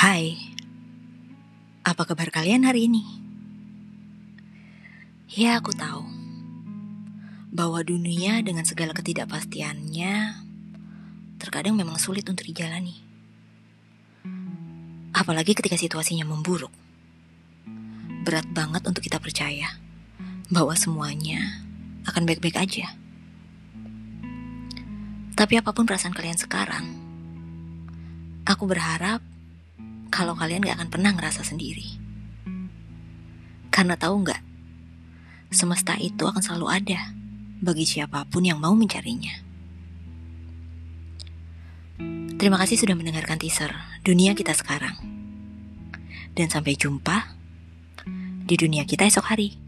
Hai, apa kabar kalian hari ini? Ya, aku tahu bahwa dunia dengan segala ketidakpastiannya terkadang memang sulit untuk dijalani. Apalagi ketika situasinya memburuk. Berat banget untuk kita percaya bahwa semuanya akan baik-baik aja. Tapi apa pun perasaan kalian sekarang, aku berharap kalau kalian gak akan pernah ngerasa sendiri. Karena tahu nggak, semesta itu akan selalu ada bagi siapa pun yang mau mencarinya. Terima kasih sudah mendengarkan teaser Dunia Kita Sekarang. Dan sampai jumpa di dunia kita esok hari.